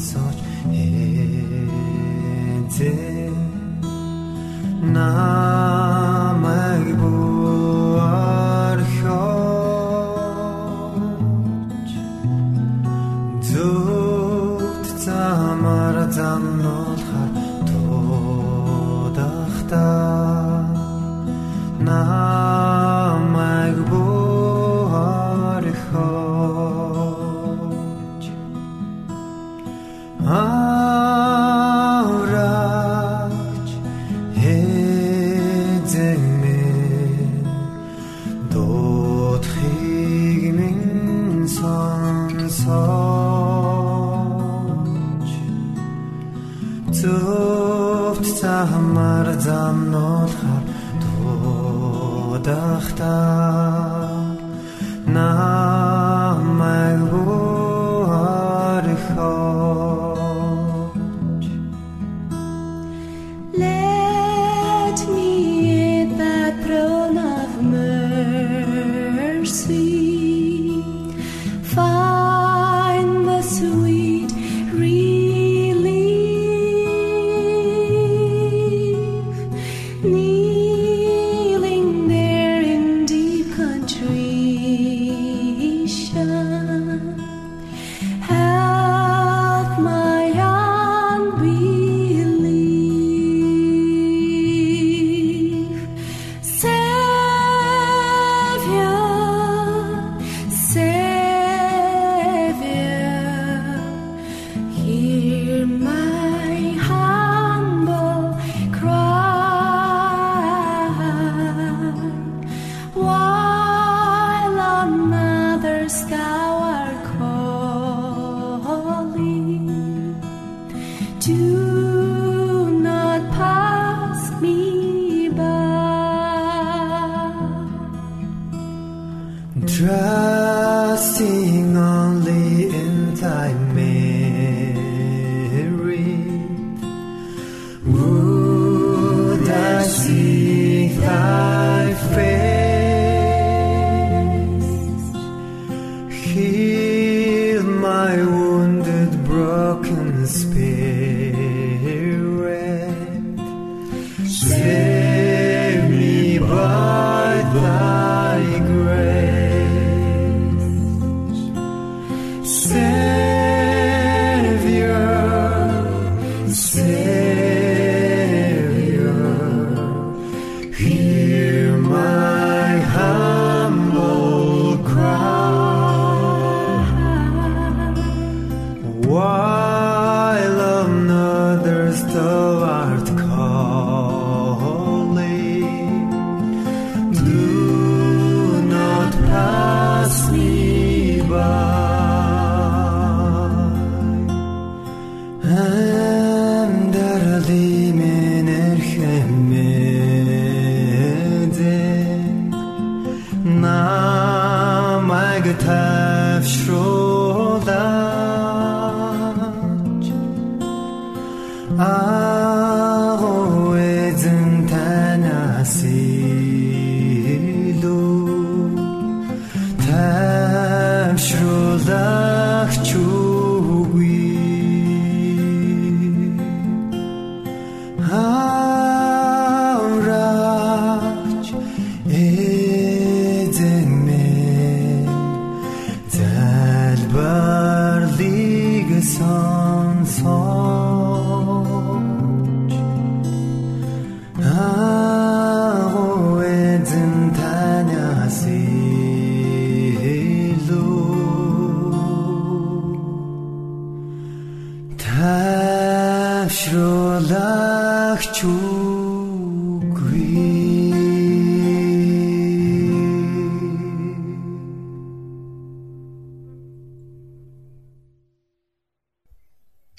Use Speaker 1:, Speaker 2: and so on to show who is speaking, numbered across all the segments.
Speaker 1: Намайг тавшруулаа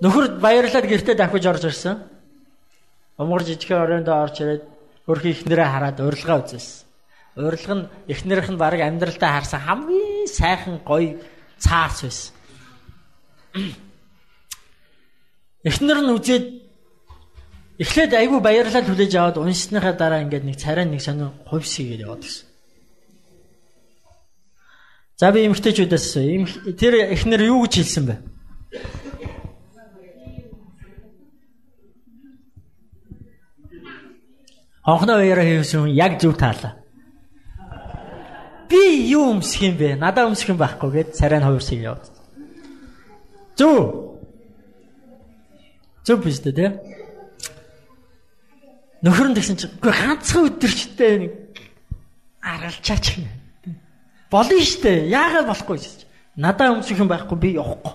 Speaker 2: Нөхөр баярлаад гэртээ давхиж орж ирсэн. Умгар жижигхэн оройндоо орж ирээд хөрхи ихнэрээ хараад урилга үзсэн. Урилга нь ихнэрийнх нь баг амьдралдаа харсан хамгийн сайхан гоё цаас байсан. Эхнэр нь үзээд эхлээд айгүй баярлал хүлээж аваад уншсныхаа дараа ингээд нэг царай нэг сонир хувьсгээд яваад гисэн. За би эмгтээчүүдээс тэр эхнэр юу гэж хэлсэн бэ? Онхноо уяраа хийсэн яг зөв таалаа. Би юу өмсөх юм бэ? Надаа өмсөх юм байхгүй гэд царай нь хувирсыг яваад. Зөв. Зөв биш үү те? Нөхөр нь тэгсэн чинь үгүй ганцхан өдөрчтэй нэг аргалчаач юм. Болно штэ. Яагаад болохгүй гэж. Надаа өмсөх юм байхгүй би явахгүй.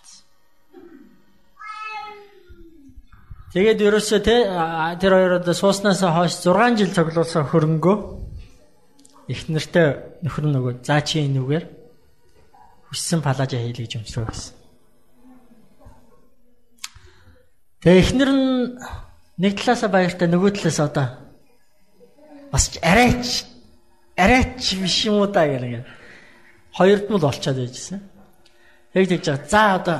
Speaker 2: Тэгээд ерөөсөө те тэр хоёроо сууснаас хойш 6 жил цуглуулсан хөрөнгөө их нэртэй нөхөр нөгөө заа чи энүүгээр хүссэн палажа хийлээ гэж өмсрөө гэсэн. Тэгээ эхнэр нь нэг талаасаа баяртай нөгөө талаас одоо бас арайч арайч биш юм уу та гэх. Хоёрд нь л олцоод байжсэн. Яг тэгж байгаа. За одоо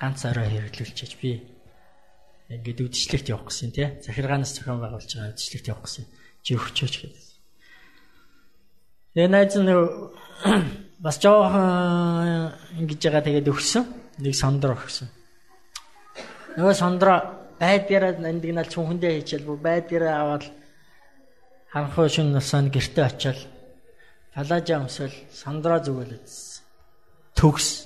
Speaker 2: ганц орой хэрэглүүлчихэж би ингээд үдшилтэд явах гэсэн тий. Захиргаанаас зохион байгуулж байгаа үдшилтэд явах гэсэн. Чи өгчөөч гэдэг. Тэгээ найз нь бас жоохон ингэж байгаа тэгээд өгсөн. Нэг сондор өгсөн. Нөгөө сондро байдгаараа нандинал чүнхэндээ хийчихэл бүр байдгаараа аваад ханхуу шин насанд гэрте очил палажа өмсөл сондро зүгэлээ. Төгс.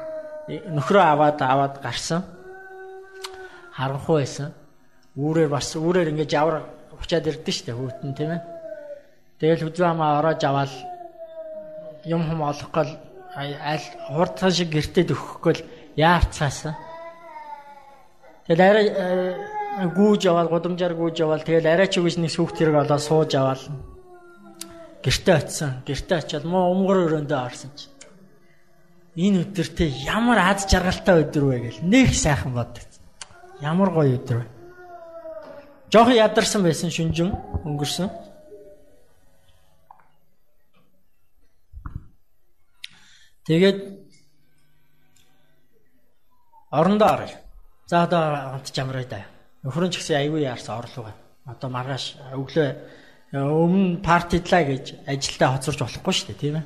Speaker 2: Нөхрөө аваад аваад гарсан. Харанхуй байсан. Үүрээр бас үүрээр ингэж явар учаад ирдэ штэ хүүтэн тийм ээ. Тэгэл хүзүү хамаа ороож аваад юм хум олохгүй аль хурдхан шиг гэртээ өгөхгүй л яарцаасан. Тэгэл арай гүүж яваал гудамжаар гүүж яваал тэгэл арай ч үгүйс нэг сүхт хэрэг олоо сууж аваал гэртээ очисон гэртээ очиад муу умгар өрөөндөө орсон чи энэ өдөртөө ямар аз жаргалтай өдөр вэ гэл нэг сайхан бод ямар гоё өдөр вэ? Жоохон ядарсан байсан шүнжин өнгөрсөн? Тэгээд орондоо оръё. За одоо хамт чамраа даа. Нөхөр нь ч гэсэн аягүй яарсан орлого. Одоо маргааш өглөө өмнө партидлаа гэж ажилдаа хоцорч болохгүй шүү дээ, тийм ээ.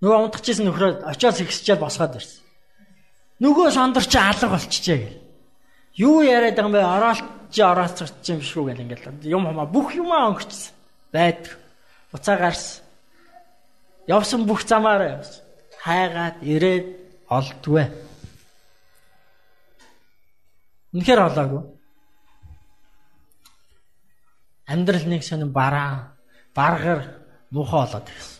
Speaker 2: Нөгөө унтчихсэн нөхрөө очиос ихсчээл босгоод ирсэн. Нөгөө сондөр чи алга болчихжээ гэл. Юу яриад байгаа юм бэ? Ороолч орооцч юм шүү гэл ингээл юм хамаа бүх юмаа өнгөчсөн. Байдаг. Буцаа гарсан. Явсан бүх замаараа явсан. Хайгаад ирээд олдгүй. Үнэхээр олоогүй амьдрал нэг сонин бараа баргар муухай болоод ирсэн.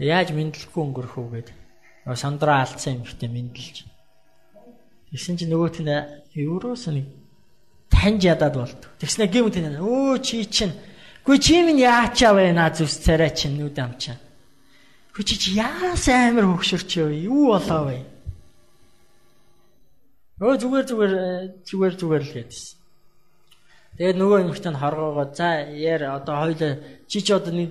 Speaker 2: Яаж мэдлэхгүй өнгөрөх үү гэдэг. Нөгөө сандраа алдсан эмхтэй мэдлж. Тэгсэн чинь нөгөөт нь евроос нэг таньж ядаад болд. Тэгснэ гэмт энэ өө чи чинь Гүй чи минь яачаа наа зүс царай чинь нүд амчаа. Гүй чи яас амир хөгшөрч юу юу болоо вэ? Өө зүгээр зүгээр зүгээр зүгээр л гэдсэн. Тэгээд нөгөө нь хоргоогоо за яар одоо хоёлаа чи ч одоо нэг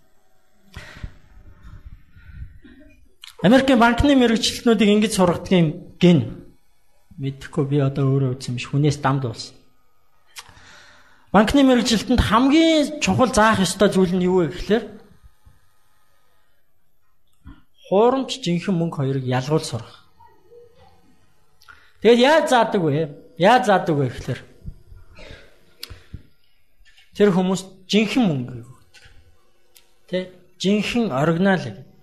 Speaker 2: Америкийн банкны мэрэгчлэтнүүдийг ингэж сургадгийн гин мэдхгүй би одоо өөрөө үзсэн биш хүнээс дамд болсон. Банкны мэрэгжилтэнд хамгийн чухал заах ёстой зүйл нь юу вэ гэхээр хуурамч жинхэнэ мөнгө хоёрыг ялгуул сурах. Тэгэл яаж заадаг вэ? Яаж заадаг вэ гэхээр тэр хүмүүс жинхэнэ мөнгөийг өгдөг. Тэ? Жинхэнэ оригинал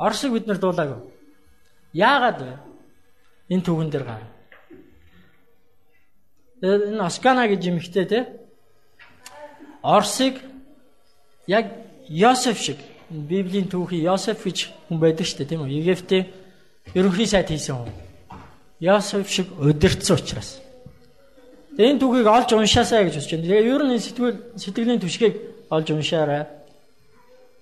Speaker 2: Оросыг бид нар дуулаагүй. Яагаад вэ? Энэ түүхэн дээр гар. Энэ Оскана гэж юмхтэй те. Оросыг яг Йосеф шиг Библийн түүхий Йосеф гэж хүн байдаг шүү дээ тийм үү? Египтийн ерөнхий сайд хийсэн хүн. Йосеф шиг удирдсан учраас. Энэ түүхийг олж уншаасаа гэж бодож байна. Тэгээ ер нь энэ сэтгэл сэтгэлийн түшгийг олж уншаарай.